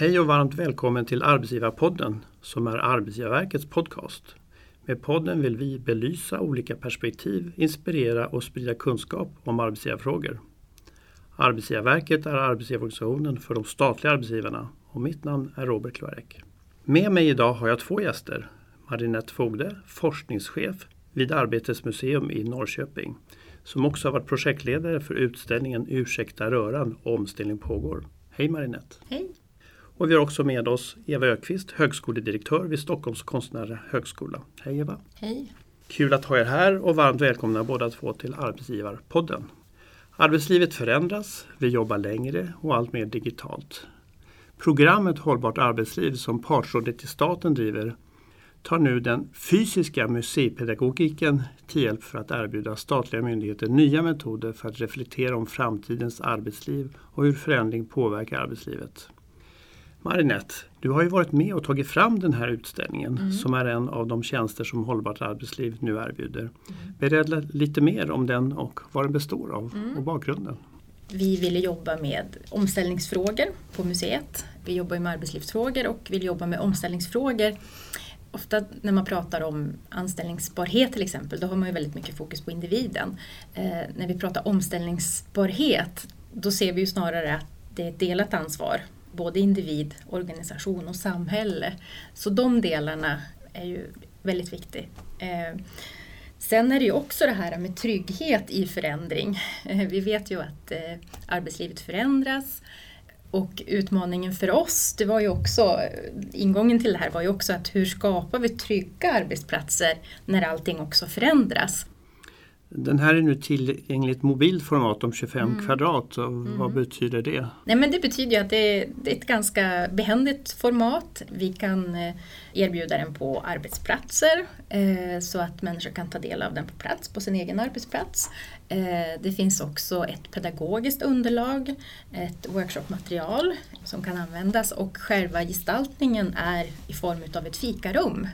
Hej och varmt välkommen till Arbetsgivarpodden som är Arbetsgivarverkets podcast. Med podden vill vi belysa olika perspektiv, inspirera och sprida kunskap om arbetsgivarfrågor. Arbetsgivarverket är arbetsgivarorganisationen för de statliga arbetsgivarna och mitt namn är Robert Kloarek. Med mig idag har jag två gäster. Marinette Fogde, forskningschef vid Arbetets museum i Norrköping, som också har varit projektledare för utställningen Ursäkta röran, omställning pågår. Hej Marinette! Hej! Och vi har också med oss Eva Ökvist, högskoledirektör vid Stockholms konstnärliga högskola. Hej Eva! Hej! Kul att ha er här och varmt välkomna båda två till Arbetsgivarpodden. Arbetslivet förändras, vi jobbar längre och allt mer digitalt. Programmet Hållbart arbetsliv som Partsrådet i staten driver tar nu den fysiska museipedagogiken till hjälp för att erbjuda statliga myndigheter nya metoder för att reflektera om framtidens arbetsliv och hur förändring påverkar arbetslivet. Marinette, du har ju varit med och tagit fram den här utställningen mm. som är en av de tjänster som Hållbart arbetsliv nu erbjuder. Mm. Berätta lite mer om den och vad den består av mm. och bakgrunden. Vi ville jobba med omställningsfrågor på museet. Vi jobbar med arbetslivsfrågor och vill jobba med omställningsfrågor. Ofta när man pratar om anställningsbarhet till exempel, då har man ju väldigt mycket fokus på individen. Eh, när vi pratar omställningsbarhet, då ser vi ju snarare att det är ett delat ansvar både individ, organisation och samhälle. Så de delarna är ju väldigt viktiga. Eh, sen är det ju också det här med trygghet i förändring. Eh, vi vet ju att eh, arbetslivet förändras och utmaningen för oss, det var ju också, ingången till det här var ju också att hur skapar vi trygga arbetsplatser när allting också förändras? Den här är nu tillgänglig i ett mobilt format om 25 mm. kvadrat. Och mm. Vad betyder det? Nej, men det betyder att det är, det är ett ganska behändigt format. Vi kan eh, erbjuda den på arbetsplatser eh, så att människor kan ta del av den på plats, på sin egen arbetsplats. Eh, det finns också ett pedagogiskt underlag, ett workshopmaterial som kan användas och själva gestaltningen är i form av ett fikarum.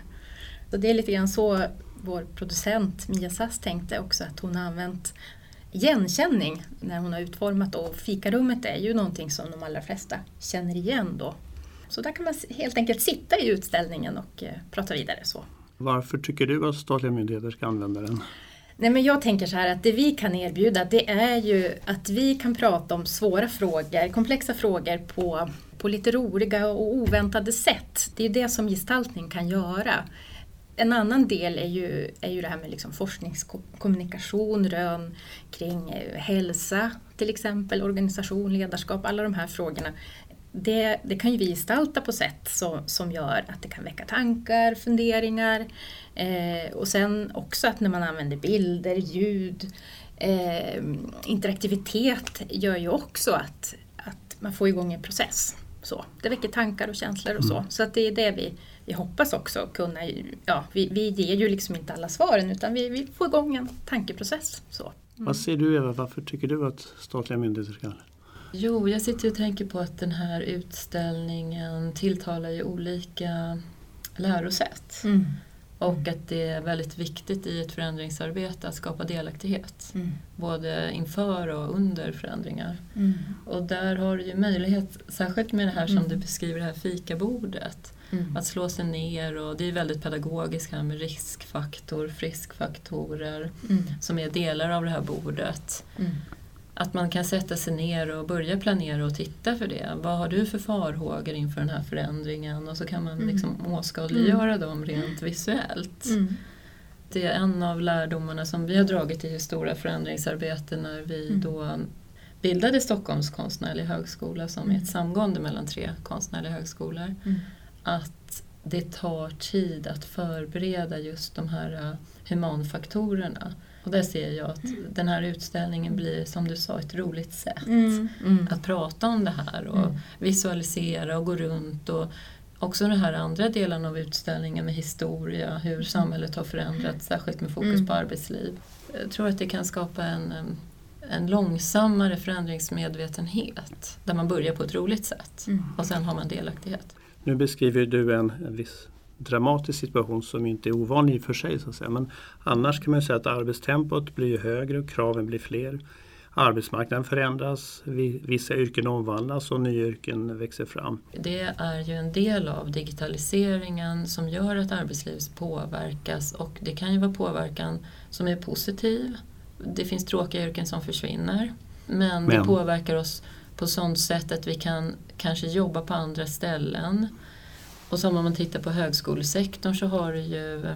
Så det är lite grann så vår producent Mia Sass tänkte också att hon har använt igenkänning när hon har utformat och fikarummet är ju någonting som de allra flesta känner igen då. Så där kan man helt enkelt sitta i utställningen och eh, prata vidare så. Varför tycker du att statliga myndigheter ska använda den? Nej, men jag tänker så här att det vi kan erbjuda det är ju att vi kan prata om svåra frågor, komplexa frågor på, på lite roliga och oväntade sätt. Det är det som gestaltning kan göra. En annan del är ju, är ju det här med liksom forskningskommunikation, rön kring eh, hälsa till exempel, organisation, ledarskap, alla de här frågorna. Det, det kan ju vi gestalta på sätt som, som gör att det kan väcka tankar, funderingar eh, och sen också att när man använder bilder, ljud, eh, interaktivitet gör ju också att, att man får igång en process. Så, det väcker tankar och känslor och så. Mm. Så att det är det vi, vi hoppas också kunna... Ja, vi, vi ger ju liksom inte alla svaren utan vi, vi får igång en tankeprocess. Så. Mm. Vad säger du Eva, varför tycker du att statliga myndigheter ska Jo, jag sitter och tänker på att den här utställningen tilltalar ju olika lärosätt. Mm. Och att det är väldigt viktigt i ett förändringsarbete att skapa delaktighet. Mm. Både inför och under förändringar. Mm. Och där har du ju möjlighet, särskilt med det här som mm. du beskriver, det här fikabordet. Mm. Att slå sig ner och det är väldigt pedagogiskt här med riskfaktor, friskfaktorer mm. som är delar av det här bordet. Att man kan sätta sig ner och börja planera och titta för det. Vad har du för farhågor inför den här förändringen? Och så kan man mm. liksom åskådliggöra mm. dem rent visuellt. Mm. Det är en av lärdomarna som vi har dragit i stora förändringsarbete när vi mm. då bildade Stockholms konstnärliga högskola som är ett mm. samgående mellan tre konstnärliga högskolor. Mm. Att det tar tid att förbereda just de här äh, humanfaktorerna. Och där ser jag att den här utställningen blir, som du sa, ett roligt sätt mm. Mm. att prata om det här och mm. visualisera och gå runt. och Också den här andra delen av utställningen med historia, hur samhället har förändrats, särskilt med fokus mm. på arbetsliv. Jag tror att det kan skapa en, en långsammare förändringsmedvetenhet där man börjar på ett roligt sätt mm. och sen har man delaktighet. Nu beskriver du en, en viss dramatisk situation som inte är ovanlig i och för sig. Så att säga. Men annars kan man säga att arbetstempot blir högre och kraven blir fler. Arbetsmarknaden förändras, vissa yrken omvandlas och nya yrken växer fram. Det är ju en del av digitaliseringen som gör att arbetslivet påverkas och det kan ju vara påverkan som är positiv. Det finns tråkiga yrken som försvinner men, men. det påverkar oss på sånt sätt att vi kan kanske jobba på andra ställen. Och som om man tittar på högskolesektorn så har du ju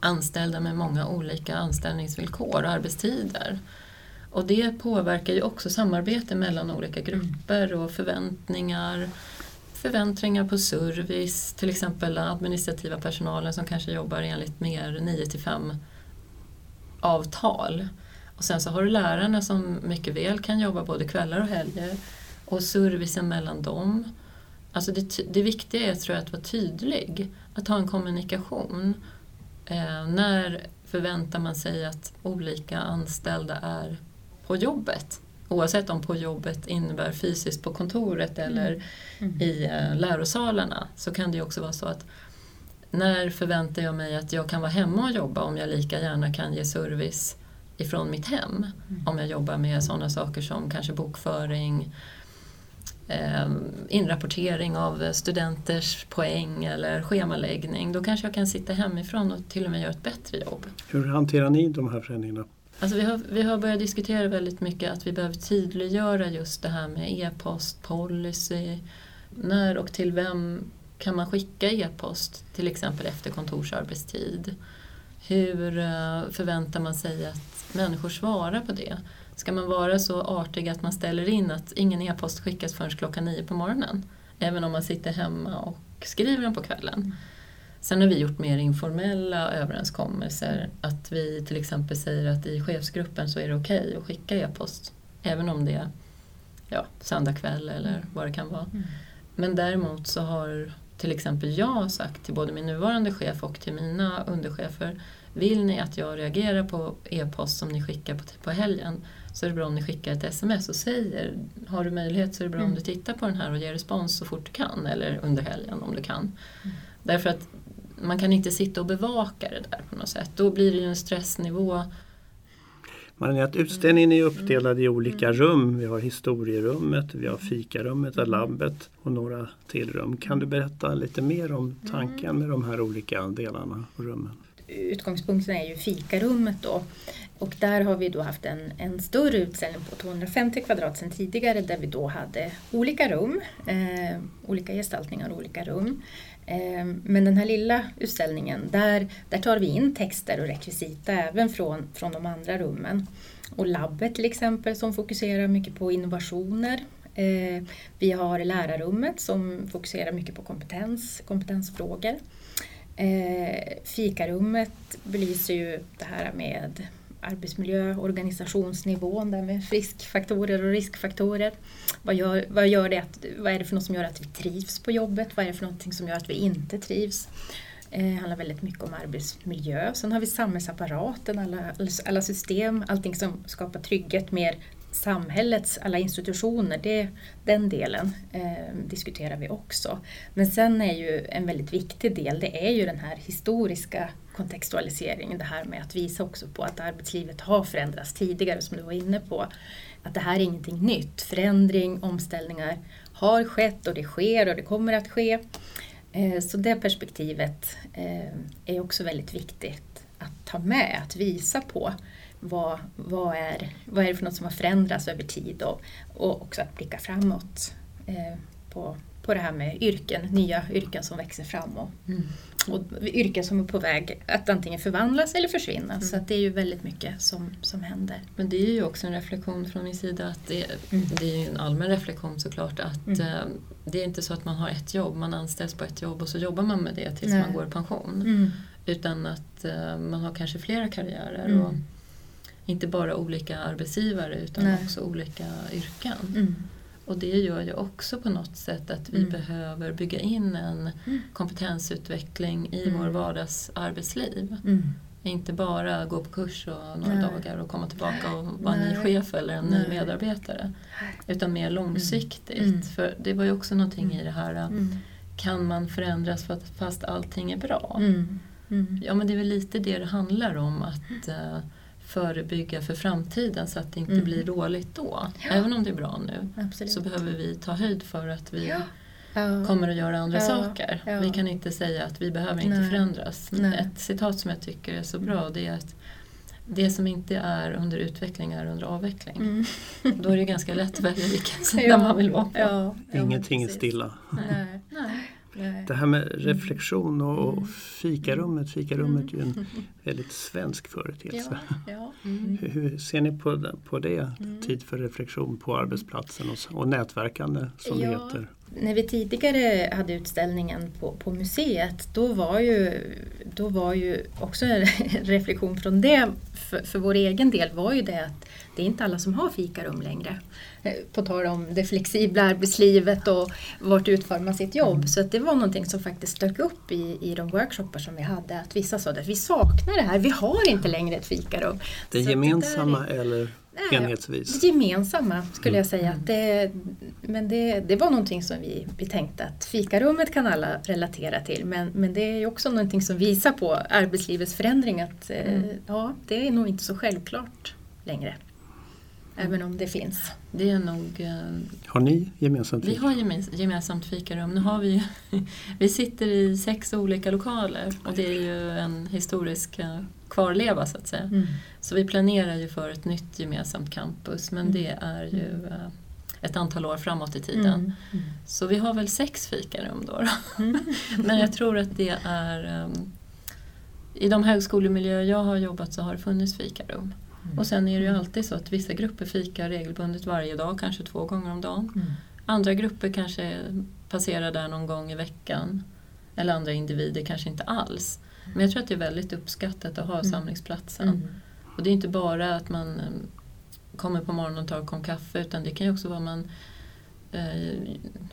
anställda med många olika anställningsvillkor och arbetstider. Och det påverkar ju också samarbete mellan olika grupper och förväntningar. Förväntningar på service, till exempel den administrativa personalen som kanske jobbar enligt mer 9 5 avtal. Och sen så har du lärarna som mycket väl kan jobba både kvällar och helger och servicen mellan dem. Alltså det, det viktiga är tror jag, att vara tydlig, att ha en kommunikation. Eh, när förväntar man sig att olika anställda är på jobbet? Oavsett om på jobbet innebär fysiskt på kontoret eller mm. Mm. i eh, lärosalarna så kan det ju också vara så att när förväntar jag mig att jag kan vara hemma och jobba om jag lika gärna kan ge service ifrån mitt hem? Mm. Om jag jobbar med sådana saker som kanske bokföring, inrapportering av studenters poäng eller schemaläggning. Då kanske jag kan sitta hemifrån och till och med göra ett bättre jobb. Hur hanterar ni de här förändringarna? Alltså vi, har, vi har börjat diskutera väldigt mycket att vi behöver tydliggöra just det här med e-post, policy. När och till vem kan man skicka e-post till exempel efter kontorsarbetstid? Hur eh, förväntar man sig att människor svarar på det? Ska man vara så artig att man ställer in att ingen e-post skickas förrän klockan nio på morgonen? Även om man sitter hemma och skriver den på kvällen. Sen har vi gjort mer informella överenskommelser. Att vi till exempel säger att i chefsgruppen så är det okej okay att skicka e-post. Även om det är ja, söndag kväll eller vad det kan vara. Mm. Men däremot så har till exempel jag sagt till både min nuvarande chef och till mina underchefer vill ni att jag reagerar på e-post som ni skickar på, på helgen så är det bra om ni skickar ett sms och säger har du möjlighet så är det bra mm. om du tittar på den här och ger respons så fort du kan eller under helgen om du kan. Mm. Därför att man kan inte sitta och bevaka det där på något sätt. Då blir det ju en stressnivå. Man att utställningen är uppdelad i olika mm. rum. Vi har historierummet, vi har fikarummet, och labbet och några till rum. Kan du berätta lite mer om tanken med de här olika delarna och rummen? Utgångspunkten är ju fikarummet då. Och där har vi då haft en, en större utställning på 250 kvadrat sedan tidigare där vi då hade olika rum, eh, olika gestaltningar och olika rum. Eh, men den här lilla utställningen, där, där tar vi in texter och rekvisita även från, från de andra rummen. Och labbet till exempel som fokuserar mycket på innovationer. Eh, vi har lärarrummet som fokuserar mycket på kompetens, kompetensfrågor. Eh, fikarummet belyser ju det här med arbetsmiljö, organisationsnivån, där med friskfaktorer och riskfaktorer. Vad gör, vad, gör det att, vad är det för något som gör att vi trivs på jobbet? Vad är det för något som gör att vi inte trivs? Eh, det handlar väldigt mycket om arbetsmiljö. Sen har vi samhällsapparaten, alla, alla system, allting som skapar trygghet, mer samhällets alla institutioner, det, den delen eh, diskuterar vi också. Men sen är ju en väldigt viktig del, det är ju den här historiska kontextualiseringen, det här med att visa också på att arbetslivet har förändrats tidigare, som du var inne på. Att det här är ingenting nytt. Förändring, omställningar har skett och det sker och det kommer att ske. Eh, så det perspektivet eh, är också väldigt viktigt att ta med, att visa på vad, vad, är, vad är det för något som har förändrats över tid och, och också att blicka framåt eh, på, på det här med yrken, nya yrken som växer fram och, mm. och yrken som är på väg att antingen förvandlas eller försvinna. Mm. Så det är ju väldigt mycket som, som händer. Men det är ju också en reflektion från min sida, att det, mm. det är ju en allmän reflektion såklart, att mm. eh, det är inte så att man har ett jobb, man anställs på ett jobb och så jobbar man med det tills Nej. man går i pension. Mm. Utan att eh, man har kanske flera karriärer. Mm. Och, inte bara olika arbetsgivare utan Nej. också olika yrken. Mm. Och det gör ju också på något sätt att vi mm. behöver bygga in en mm. kompetensutveckling i mm. vår vardagsarbetsliv. Mm. Inte bara gå på kurs och några Nej. dagar och komma tillbaka och vara ny chef eller en ny medarbetare. Utan mer långsiktigt. Mm. För det var ju också någonting i det här, kan man förändras fast allting är bra? Ja men det är väl lite det det handlar om. att uh, förebygga för framtiden så att det inte Mm. blir dåligt då. Ja. Även om det är bra nu Absolut. så behöver vi ta höjd för att vi Ja. Ja. kommer att göra andra Ja, saker. ja. Vi kan inte säga att vi behöver inte Nej. förändras. Nej. Ett citat som jag tycker är så bra det är att det som inte är under utveckling är under avveckling. Mm. Då är det ganska lätt att välja vilken sida Ja. man vill vara på. Ingenting är stilla. Nej. Nej. Det här med reflektion och, och Mm. fikarummet. Fikarummet är ju en väldigt svensk företeelse. Ja, ja. Mm. Hur, ser ni på det? På det? Mm. Tid för reflektion på arbetsplatsen och, och nätverkande som det Ja. heter. När vi tidigare hade utställningen på, på museet då var, ju, då var ju också en reflektion från det för, för vår egen del var ju det att det är inte alla som har fikarum längre. Eh, På tal om det flexibla arbetslivet och vart utforma sitt jobb. Så att det var någonting som faktiskt dök upp i, i de workshoppar som vi hade. Att vissa sa att vi saknar det här, vi har inte längre ett fikarum. Det Så gemensamma är- eller Nej, enhetsvis? det gemensamma skulle jag säga. Mm. Att det, men det, det var någonting som vi, vi tänkte att fikarummet kan alla relatera till. Men, men det är också någonting som visar på arbetslivets förändring. Att eh, Mm. ja, det är nog inte så självklart längre. Även om det finns. Det är nog eh, Har ni gemensamt Vi fika? har gemens- gemensamt fikarum. Nu har vi, vi sitter i sex olika lokaler och det är ju en historisk eh, kvarleva så att säga. Mm. Så vi planerar ju för ett nytt gemensamt campus men Mm. det är ju eh, ett antal år framåt i tiden. Mm. Så vi har väl sex fikarum då. då. Mm. Men jag tror att det är I de högskolemiljöer jag har jobbat så har det funnits fikarum. Och sen är det ju alltid så att vissa grupper fikar regelbundet varje dag, kanske två gånger om dagen. Mm. Andra grupper kanske passerar där någon gång i veckan. Eller andra individer kanske inte alls. Men jag tror att det är väldigt uppskattat att ha Mm. samlingsplatsen. Mm. Och det är inte bara att man eh, kommer på morgonen och tar en kopp kaffe utan det kan ju också vara man eh,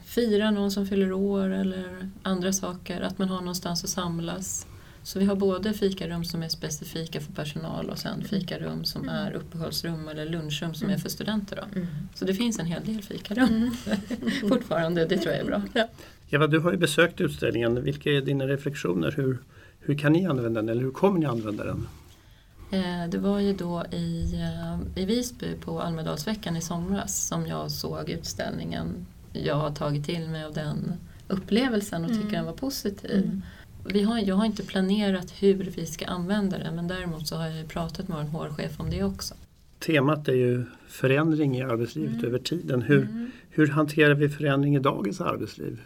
firar någon som fyller år eller andra saker. Att man har någonstans att samlas. Så vi har både fikarum som är specifika för personal och sen fikarum som Mm. är uppehållsrum eller lunchrum som Mm. är för studenter. Då. Mm. Så det finns en hel del fikarum Mm. fortfarande, det tror jag är bra. Eva, du har ju besökt utställningen. Vilka är dina reflektioner? Hur, hur kan ni använda den eller hur kommer ni använda den? Eh, Det var ju då i, eh, i Visby på Almedalsveckan i somras som jag såg utställningen. Jag har tagit till mig av den upplevelsen och tycker Mm. den var positiv. Mm. Vi har, jag har inte planerat hur vi ska använda den men däremot så har jag pratat med vår HR-chef om det också. Temat är ju förändring i arbetslivet Mm. över tiden. Hur, Mm. hur hanterar vi förändring i dagens arbetsliv?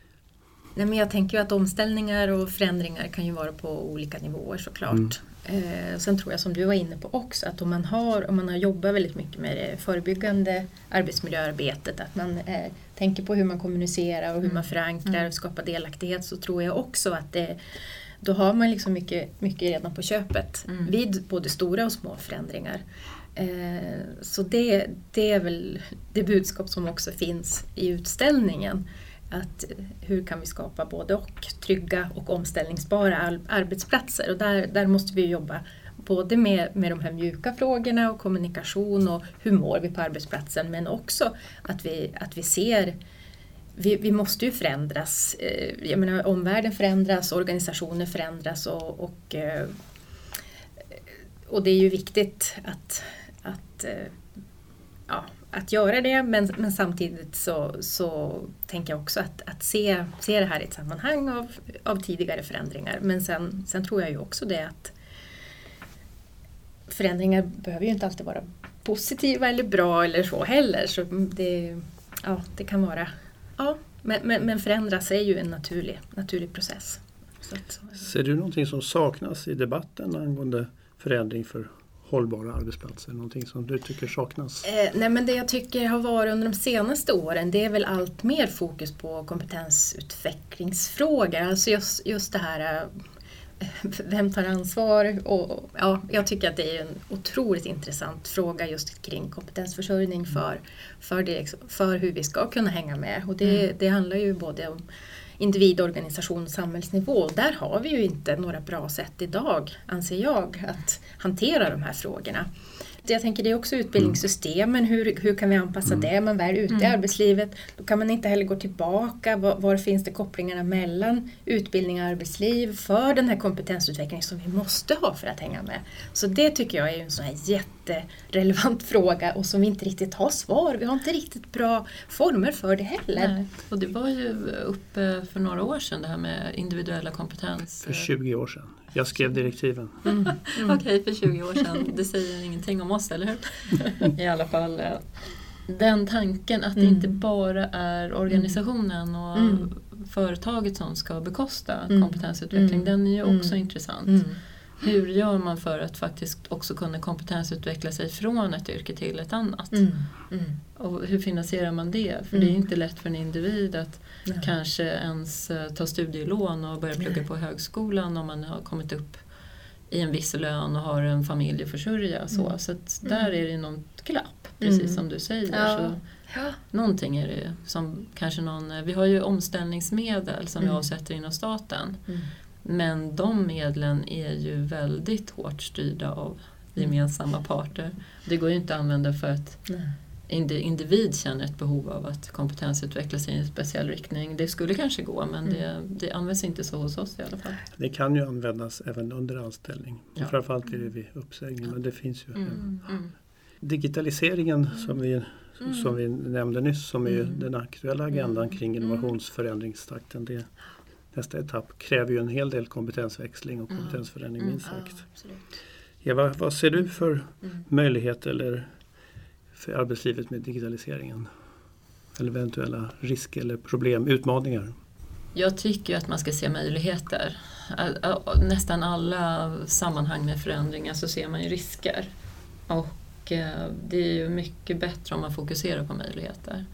Nej, men jag tänker ju att omställningar och förändringar kan ju vara på olika nivåer såklart. Mm. Eh, sen tror jag som du var inne på också att om man har, om man har jobbat väldigt mycket med det förebyggande arbetsmiljöarbetet, att man eh, tänker på hur man kommunicerar och hur Mm. man förankrar Mm. och skapar delaktighet så tror jag också att det, då har man liksom mycket, mycket redan på köpet Mm. vid både stora och små förändringar. Eh, så det, det är väl det budskap som också finns i utställningen. Att hur kan vi skapa både och trygga och omställningsbara arbetsplatser. Och där, där måste vi jobba både med, med de här mjuka frågorna och kommunikation och hur mår vi på arbetsplatsen men också att vi, att vi ser vi, vi måste ju förändras. Eh, jag menar, omvärlden förändras, organisationer förändras och, och, eh, och det är ju viktigt att, att, eh, ja, att göra det men, men samtidigt så, så tänker jag också att, att se, se det här i ett sammanhang av, av tidigare förändringar. Men sen, sen tror jag ju också det att förändringar behöver ju inte alltid vara positiva eller bra eller så heller. Så det, ja, det kan vara Ja, men, men, men förändras är ju en naturlig, naturlig process. Så att, Ser du någonting som saknas i debatten angående förändring för hållbara arbetsplatser? Någonting som du tycker saknas? eh, nej men det jag tycker har varit under de senaste åren det är väl allt mer fokus på kompetensutvecklingsfrågor. Alltså just, just det här eh, vem tar ansvar? Och, och, ja, jag tycker att det är en otroligt intressant fråga just kring kompetensförsörjning för, för, det, för hur vi ska kunna hänga med. Och det, Mm. det handlar ju både om individ, organisation och samhällsnivå. Där har vi ju inte några bra sätt idag, anser jag, att hantera de här frågorna. Jag tänker det är också utbildningssystemen, hur, hur kan vi anpassa det? Man är ute i arbetslivet, då kan man inte heller gå tillbaka. Var, var, finns det kopplingarna mellan utbildning och arbetsliv för den här kompetensutvecklingen som vi måste ha för att hänga med? Så det tycker jag är en sån här jätterelevant fråga och som vi inte riktigt har svar. Vi har inte riktigt bra former för det heller. Nej. Och det var ju uppe för några år sedan det här med individuella kompetens. För 20 år sedan. Jag skrev direktiven. Mm. Mm. Okej, okay, för 20 år sedan. Det säger ingenting om oss, eller hur? I alla fall eh, den tanken att det inte mm. bara är organisationen och mm. företaget som ska bekosta mm. kompetensutveckling, den är ju också intressant. Hur gör man för att faktiskt också kunna kompetensutveckla sig från ett yrke till ett annat? Mm. Mm. Och hur finansierar man det? För mm. det är inte lätt för en individ att Nej. kanske ens eh, ta studielån och börja plugga Nej. på högskolan om man har kommit upp i en viss lön och har en familj att försörja. Så, mm. så att där mm. är det något glapp, precis mm. som du säger. Ja. Så ja. Någonting är det som kanske någon, eh, vi har ju omställningsmedel som vi avsätter inom staten. Men de medlen är ju väldigt hårt styrda av gemensamma parter. Det går ju inte att använda för att individ känner ett behov av att kompetensutveckla sig i en speciell riktning. Det skulle kanske gå men mm. det, det används inte så hos oss i alla fall. Det kan ju användas även under anställning. Ja. Framförallt är det vid uppsägning men det finns ju. Mm. Mm. Digitaliseringen som vi, mm. som vi nämnde nyss som är mm. den aktuella agendan mm. kring innovationsförändringstakten. Det, nästa etapp kräver ju en hel del kompetensväxling och kompetensförändring minst sagt. Eva, vad ser du för möjligheter eller för arbetslivet med digitaliseringen? Eller eventuella risker eller problem, utmaningar? Jag tycker att man ska se möjligheter. Nästan alla sammanhang med förändringar så ser man ju risker. Och eh, det är ju mycket bättre om man fokuserar på möjligheter.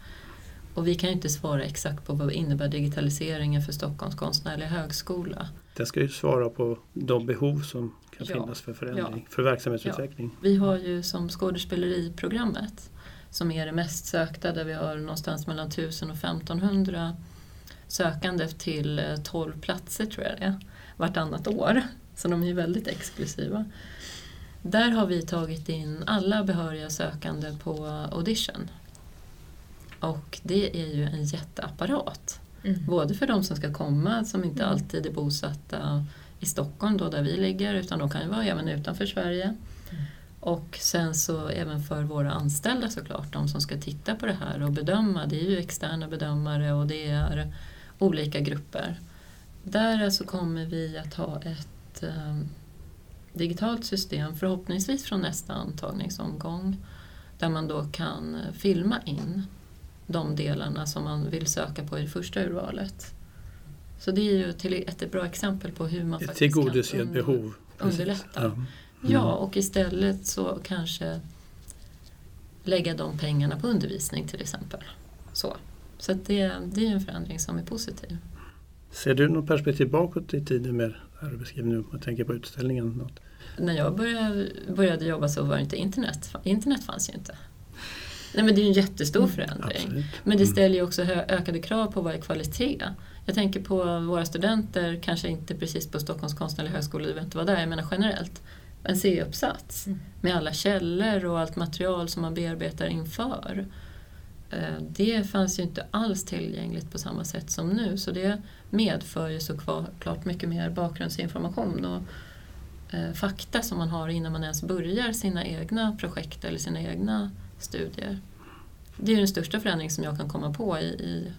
Och vi kan ju inte svara exakt på vad innebär digitaliseringen för Stockholms konstnärliga högskola. Den ska ju svara på de behov som kan ja, finnas för förändring, ja, för verksamhetsutveckling. Ja. Vi har ju som skådespeleriprogrammet som är det mest sökta där vi har någonstans mellan 1000 och 1500 sökande till 12 eh, platser tror jag det är, vartannat år. Så de är ju väldigt exklusiva. Där har vi tagit in alla behöriga sökande på audition. Och det är ju en jätteapparat. Mm. Både för de som ska komma som inte mm. alltid är bosatta i Stockholm då där vi ligger utan de kan ju vara även utanför Sverige. Mm. Och sen så även för våra anställda såklart, de som ska titta på det här och bedöma. Det är ju externa bedömare och det är olika grupper. Där alltså kommer vi att ha ett eh, digitalt system, förhoppningsvis från nästa antagningsomgång, där man då kan filma in de delarna som man vill söka på i det första urvalet. Så det är ju till ett bra exempel på hur man ett faktiskt kan under, behov. underlätta. Ja. Mm. ja, och istället så kanske lägga de pengarna på undervisning till exempel. Så, så det, det är en förändring som är positiv. Ser du något perspektiv bakåt i tiden med arbetsgivning om man tänker på utställningen? Något? När jag började, började jobba så var det inte internet. Internet fanns ju inte. Nej, men det är en jättestor mm, förändring. Mm, men det ställer ju också ökade krav på vad är kvalitet. Jag tänker på våra studenter, kanske inte precis på Stockholms konstnärliga högskola, du vet inte vad det är, jag menar generellt. En C-uppsats mm. med alla källor och allt material som man bearbetar inför. Eh, det fanns ju inte alls tillgängligt på samma sätt som nu så det medför ju såklart mycket mer bakgrundsinformation och eh, fakta som man har innan man ens börjar sina egna projekt eller sina egna studier. Det är den största förändring som jag kan komma på i, i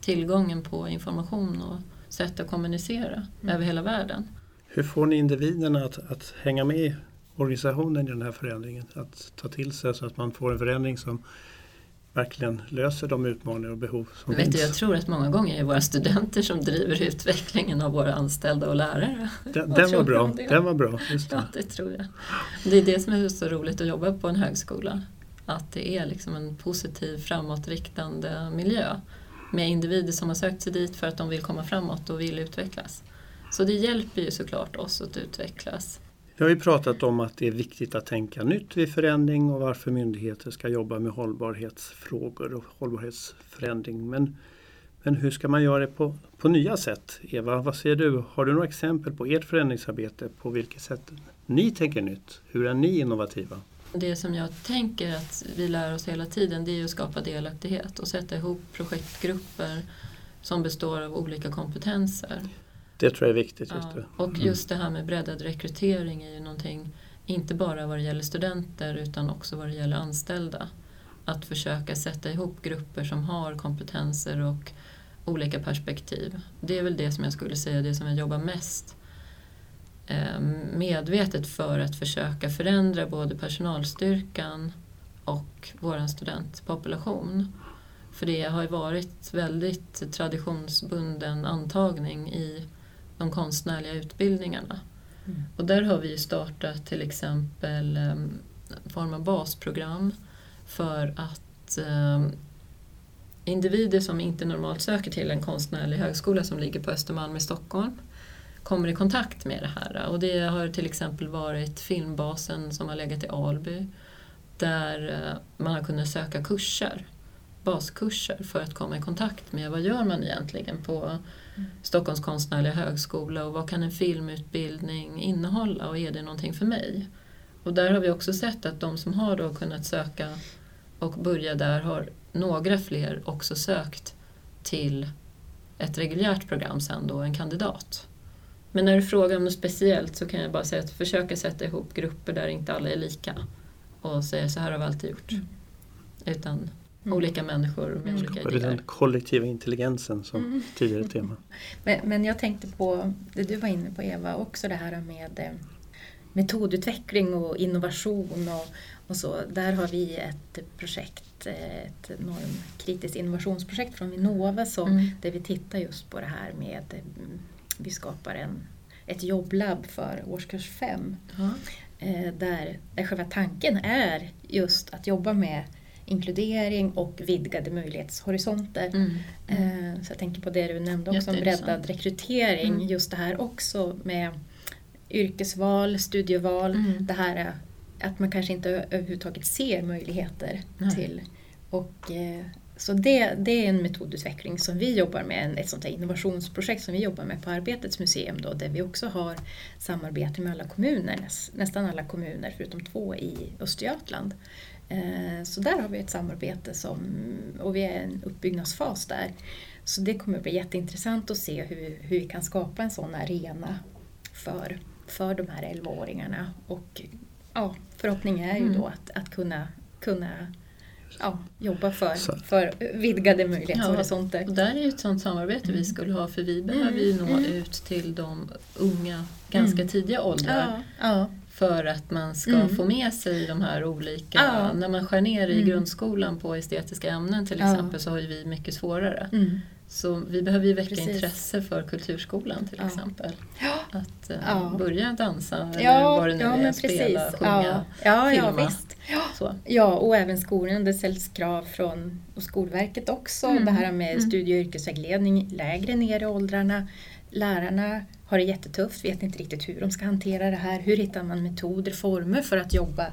tillgången på information och sätt att kommunicera mm. över hela världen. Hur får ni individerna att, att hänga med i organisationen i den här förändringen? Att ta till sig så att man får en förändring som verkligen löser de utmaningar och behov som Vet finns. Du, jag tror att många gånger är det våra studenter som driver utvecklingen av våra anställda och lärare. Den, den var bra. Den var bra just det. Ja, det tror jag. Det är det som är så roligt att jobba på en högskola. Att det är liksom en positiv framåtriktande miljö med individer som har sökt sig dit för att de vill komma framåt och vill utvecklas. Så det hjälper ju såklart oss att utvecklas. Vi har ju pratat om att det är viktigt att tänka nytt vid förändring och varför myndigheter ska jobba med hållbarhetsfrågor och hållbarhetsförändring. Men, men hur ska man göra det på, på nya sätt? Eva, vad säger du? Har du några exempel på ert förändringsarbete på vilket sätt ni tänker nytt? Hur är ni innovativa? Det som jag tänker att vi lär oss hela tiden det är att skapa delaktighet och sätta ihop projektgrupper som består av olika kompetenser. Det tror jag är viktigt. Just ja, och mm. just det här med breddad rekrytering är ju någonting, inte bara vad det gäller studenter utan också vad det gäller anställda. Att försöka sätta ihop grupper som har kompetenser och olika perspektiv. Det är väl det som jag skulle säga det som jag jobbar mest medvetet för att försöka förändra både personalstyrkan och vår studentpopulation. För det har ju varit väldigt traditionsbunden antagning i de konstnärliga utbildningarna. Mm. Och där har vi startat till exempel en form av basprogram för att um, individer som inte normalt söker till en konstnärlig högskola som ligger på Östermalm i Stockholm kommer i kontakt med det här. Och det har till exempel varit Filmbasen som har legat i Alby där eh, man har kunnat söka kurser, baskurser för att komma i kontakt med vad gör man egentligen på Stockholms konstnärliga högskola och vad kan en filmutbildning innehålla och är det någonting för mig? Och där har vi också sett att de som har då kunnat söka och börja där har några fler också sökt till ett reguljärt program sen då, en kandidat. Men när du frågar om något speciellt så kan jag bara säga att försöka sätta ihop grupper där inte alla är lika och säga så här har vi alltid gjort. Mm. Utan mm. olika människor med mm. olika idéer. Den kollektiva intelligensen som mm. tidigare tema. Men, men, jag tänkte på det du var inne på Eva, också det här med eh, metodutveckling och innovation och, och så. Där har vi ett projekt, eh, ett normkritiskt innovationsprojekt från Vinnova som, mm. där vi tittar just på det här med mm, vi skapar en, ett jobblab för årskurs 5. Mm. Eh, där, där själva tanken är just att jobba med inkludering och vidgade möjlighetshorisonter. Mm. Mm. Så jag tänker på det du nämnde också om breddad rekrytering. Mm. Just det här också med yrkesval, studieval. Mm. Det här att man kanske inte överhuvudtaget ser möjligheter till. Och, eh, så det, det är en metodutveckling som vi jobbar med, ett sånt här innovationsprojekt som vi jobbar med på Arbetets museum då, där vi också har samarbete med alla kommuner, nästan alla kommuner förutom två i Östergötland. Eh, så där har vi ett samarbete som, och vi är i en uppbyggnadsfas där. Så det kommer att bli jätteintressant att se hur, hur vi kan skapa en sån arena för, för de här 11-åringarna. Och ja, förhoppningen är ju då mm. att, att kunna, kunna ja, jobba för, för vidgade möjlighetshorisonter. Ja, och där är ju ett sådant samarbete vi mm. skulle ha för vi behöver ju nå mm. ut till de unga, ganska mm. tidiga åldrar. Ja, för att man ska mm. få med sig de här olika, ja. när man skär ner i mm. grundskolan på estetiska ämnen till exempel ja. så har ju vi mycket svårare. Mm. Så vi behöver ju väcka Precis. intresse för kulturskolan till ja. exempel. Att uh, börja dansa eller vad det nu är, spela, sjunga, ja. filma. Ja, och även skolan. Det ställs krav från och Skolverket också. Mm. Det här med mm. studie och yrkesvägledning lägre ner i åldrarna. Lärarna har det jättetufft, vet inte riktigt hur de ska hantera det här. Hur hittar man metoder, former för att jobba,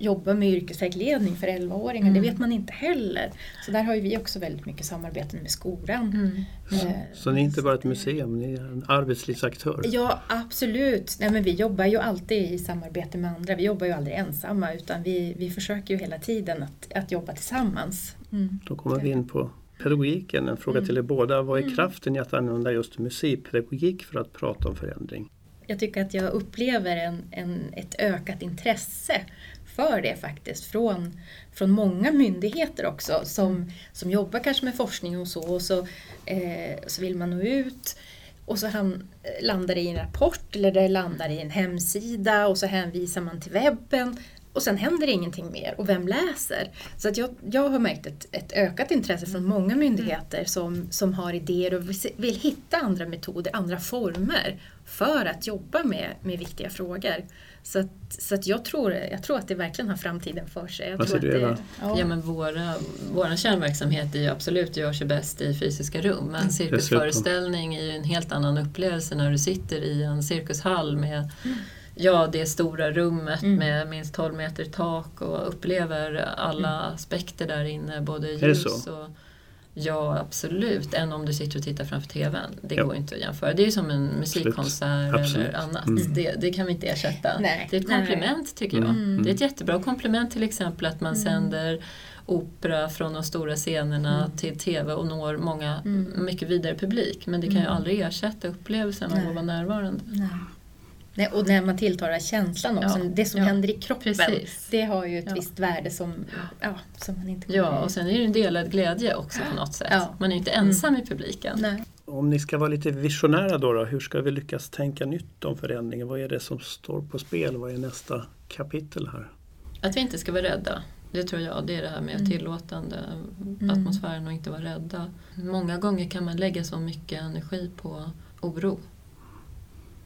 jobba med yrkesvägledning för 11-åringar? Mm. Det vet man inte heller. Så där har vi också väldigt mycket samarbete med skolan. Mm. Mm. Så ni är inte bara ett museum, ni är en arbetslivsaktör? Ja, absolut. Nej, men vi jobbar ju alltid i samarbete med andra. Vi jobbar ju aldrig ensamma utan vi, vi försöker ju hela tiden att, att jobba tillsammans. Mm. Då kommer vi in på pedagogiken. En fråga mm. till er båda. Vad är mm. kraften i att använda just musikpedagogik för att prata om förändring? Jag tycker att jag upplever en, en, ett ökat intresse för det faktiskt från, från många myndigheter också som, som jobbar kanske med forskning och så och så, eh, så vill man nå ut och så han, landar det i en rapport eller det landar i en hemsida och så hänvisar man till webben och sen händer ingenting mer och vem läser? Så att jag, jag har märkt ett, ett ökat intresse från många myndigheter som, som har idéer och vill, vill hitta andra metoder, andra former för att jobba med, med viktiga frågor. Så, att, så att jag, tror, jag tror att det verkligen har framtiden för sig. Jag Vad säger du Eva? Ja. ja men våra, vår kärnverksamhet är ju absolut, gör sig bäst i fysiska rum. Men en cirkusföreställning är ju en helt annan upplevelse när du sitter i en cirkushall med mm ja, det stora rummet mm. med minst 12 meter tak och upplever alla mm. aspekter där inne, både ljus och... Ja, absolut. Än om du sitter och tittar framför TVn. Det Ja. går inte att jämföra. Det är som en musikkonsert Absolut. eller annat. Mm. Det, det kan vi inte ersätta. Nej. Det är ett komplement tycker jag. Mm. Det är ett jättebra komplement till exempel att man sänder opera från de stora scenerna till TV och når många, Mm. mycket vidare publik. Men det kan ju Mm. aldrig ersätta upplevelsen av att vara närvarande. Nej. Nej, och när man tilltalar känslan också, Ja, det som ja, händer i kroppen, precis. det har ju ett Ja. visst värde som, ja, som man inte Ja, och sen är det ju en delad glädje också på något sätt. Ja. Man är ju inte ensam i publiken. Nej. Om ni ska vara lite visionära då, då, hur ska vi lyckas tänka nytt om förändringen? Vad är det som står på spel? Vad är nästa kapitel här? Att vi inte ska vara rädda. Det tror jag, det är det här med Mm. tillåtande atmosfären och inte vara rädda. Många gånger kan man lägga så mycket energi på oro.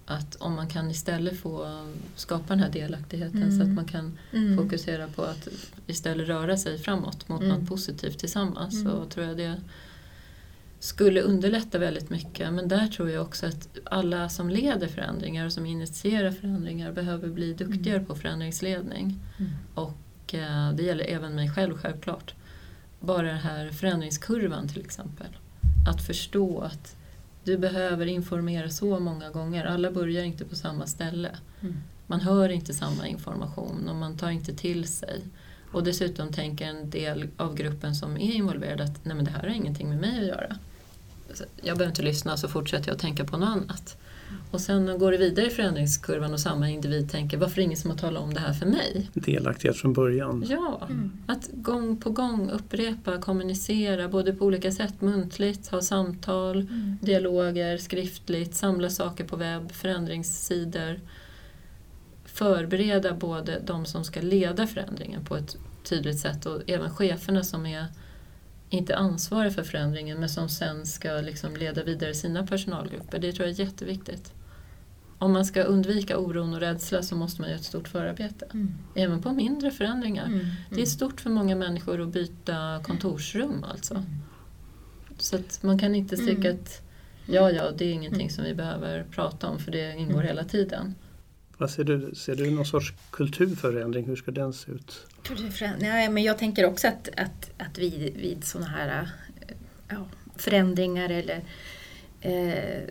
Att om man kan istället få skapa den här delaktigheten Mm. så att man kan Mm. fokusera på att istället röra sig framåt mot Mm. något positivt tillsammans Mm. så tror jag det skulle underlätta väldigt mycket. Men där tror jag också att alla som leder förändringar och som initierar förändringar behöver bli duktigare på förändringsledning. Mm. Och eh, det gäller även mig själv självklart. Bara den här förändringskurvan till exempel. Att förstå att du behöver informera så många gånger. Alla börjar inte på samma ställe. Mm. Man hör inte samma information och man tar inte till sig. Och dessutom tänker en del av gruppen som är involverad att Nej, men det här har ingenting med mig att göra. Jag behöver inte lyssna så fortsätter jag att tänka på något annat. Och sen går det vidare i förändringskurvan och samma individ tänker varför är det ingen som har talat om det här för mig? Delaktighet från början. Ja, Mm. att gång på gång upprepa, kommunicera både på olika sätt, muntligt, ha samtal, Mm. dialoger, skriftligt, samla saker på webb, förändringssidor. Förbereda både de som ska leda förändringen på ett tydligt sätt och även cheferna som är inte ansvariga för förändringen men som sen ska liksom leda vidare sina personalgrupper. Det tror jag är jätteviktigt. Om man ska undvika oron och rädsla så måste man göra ett stort förarbete. Mm. Även på mindre förändringar. Mm. Det är stort för många människor att byta kontorsrum alltså. Mm. Så att man kan inte tycka Mm. att ja, ja, det är ingenting som vi behöver prata om för det ingår Mm. hela tiden. Vad ser du? Ser du någon sorts kulturförändring? Hur ska den se ut? Nej, men jag tänker också att, att, att vid, vid sådana här ja, förändringar eller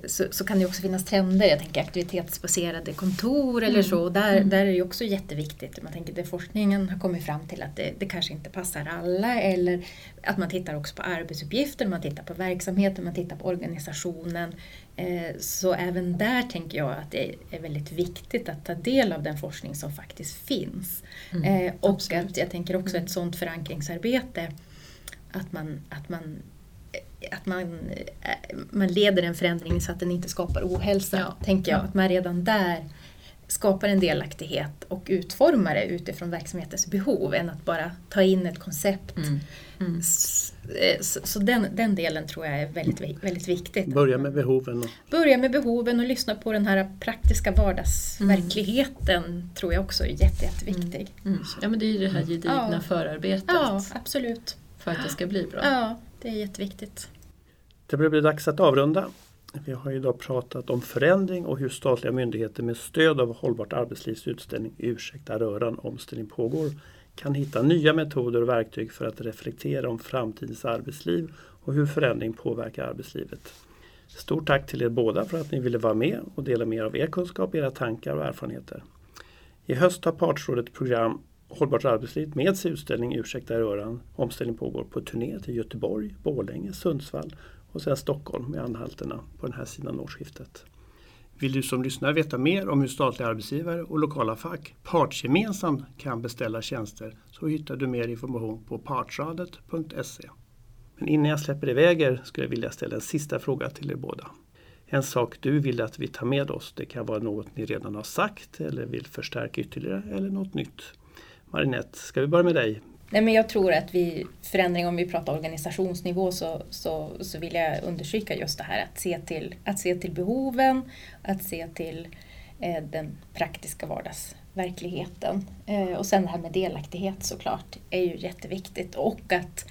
så, så kan det också finnas trender. Jag tänker aktivitetsbaserade kontor eller Mm. så. Och där, Mm. där är det också jätteviktigt. Man tänker det forskningen har kommit fram till att det, det kanske inte passar alla. Eller att man tittar också på arbetsuppgifter, man tittar på verksamheten, man tittar på organisationen. Eh, så även där tänker jag att det är väldigt viktigt att ta del av den forskning som faktiskt finns. Mm, Eh, och absolut. att jag tänker också Mm. ett sådant förankringsarbete att man, att man att man, eh, man leder en förändring så att den inte skapar ohälsa. Ja. Tänker jag. Ja. Att man redan där skapar en delaktighet och utformar det utifrån verksamhetens behov än att bara ta in ett koncept. Mm. Mm. S- eh, Så, så den, den delen tror jag är väldigt, väldigt viktigt. Börja med behoven. Och, Börja med behoven och lyssna på den här praktiska vardagsverkligheten tror jag också är jätte, jätteviktig. Mm. Ja men det är ju det här gedigna Ja. förarbetet Ja, absolut. för att det ska bli bra. Ja, det är jätteviktigt. det börjar bli dags att avrunda. Vi har idag pratat om förändring och hur statliga myndigheter med stöd av Hållbart arbetslivs utställning Ursäkta röran, omställning pågår kan hitta nya metoder och verktyg för att reflektera om framtidens arbetsliv och hur förändring påverkar arbetslivet. Stort tack till er båda för att ni ville vara med och dela med er av er kunskap, era tankar och erfarenheter. I höst har Partsrådet program Hållbart arbetsliv med sin utställning Ursäkta röran, omställning pågår på turné till Göteborg, Borlänge, Sundsvall och sen Stockholm med anhalterna på den här sidan årsskiftet. Vill du som lyssnar veta mer om hur statliga arbetsgivare och lokala fack partsgemensamt kan beställa tjänster så hittar du mer information på partsradet.se. Men innan jag släpper iväg er skulle jag vilja ställa en sista fråga till er båda. En sak du vill att vi tar med oss, det kan vara något ni redan har sagt eller vill förstärka ytterligare eller något nytt. Marinette, ska vi börja med dig? Nej, men jag tror att vi, förändring om vi pratar organisationsnivå så, så, så vill jag understryka just det här att se till, att se till behoven, att se till eh, den praktiska vardagsverkligheten. Eh, och sen det här med delaktighet såklart är ju jätteviktigt och att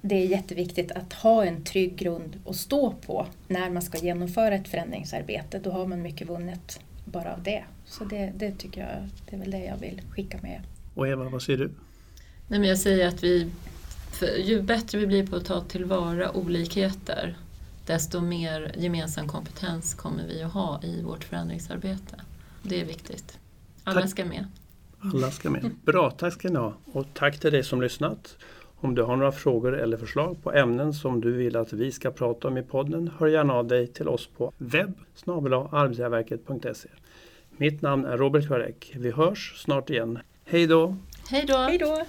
det är jätteviktigt att ha en trygg grund att stå på när man ska genomföra ett förändringsarbete. Då har man mycket vunnet bara av det. Så det, det tycker jag, det är väl det jag vill skicka med. Och Eva, vad säger du? Nej, men jag säger att vi ju bättre vi blir på att ta tillvara olikheter desto mer gemensam kompetens kommer vi att ha i vårt förändringsarbete. Det är viktigt. Alla Tack. ska med. Alla ska med. Bra, tack ska ni ha. Och tack till dig som lyssnat. Om du har några frågor eller förslag på ämnen som du vill att vi ska prata om i podden, hör gärna av dig till oss på webb. Mitt namn är Robert Kvarek. Vi hörs snart igen. Hej då! Hej då!